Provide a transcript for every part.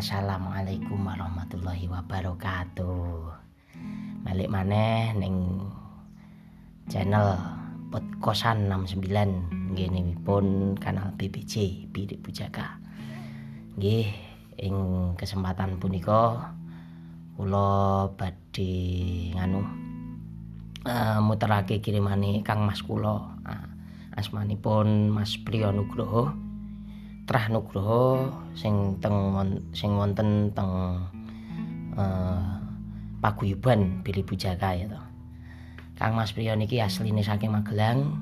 Assalamualaikum warahmatullahi wabarakatuh. Balik maneh ning channel Podkosan 69 nggih pun kanal BBC Bidik Pujaka. Nggih ing kesempatan punika kula badhe nganu uh, muterake kirimane Kang Mas kula. Uh, asmanipun Mas Priyo Nugroho. Trah Nugroho sing teng sing wonten teng uh, paguyuban Billy Bujaka ya to. Kang Mas Priyo niki asline saking Magelang,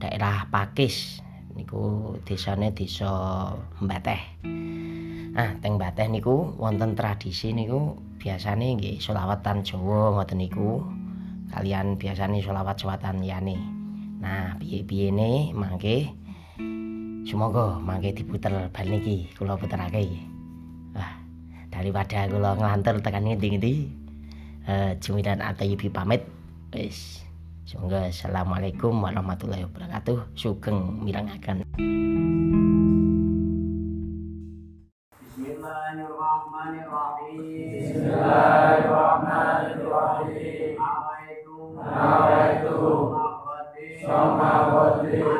daerah Pakis. Niku desane desa Mbateh. Nah, teng Mbateh niku wonten tradisi niku biasane nggih selawatan Jawa ngoten niku. Kalian biasane selawat selawatan liyane. Nah, piye-piyene mangke Semoga mangke diputer bal niki kula puterake. Wah, daripada kula nglantur tekan ngendi-ngendi. Eh, Jumidan Atayibi pamit. Wis. Semoga assalamualaikum warahmatullahi wabarakatuh. Sugeng mirangaken. Bismillahirrahmanirrahim. Bismillahirrahmanirrahim. Awaitu. Awaitu. Samawati.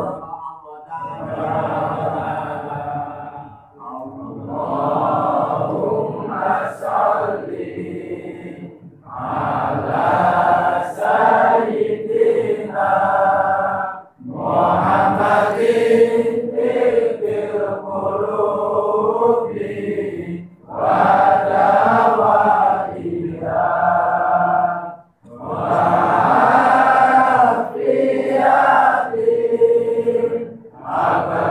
Água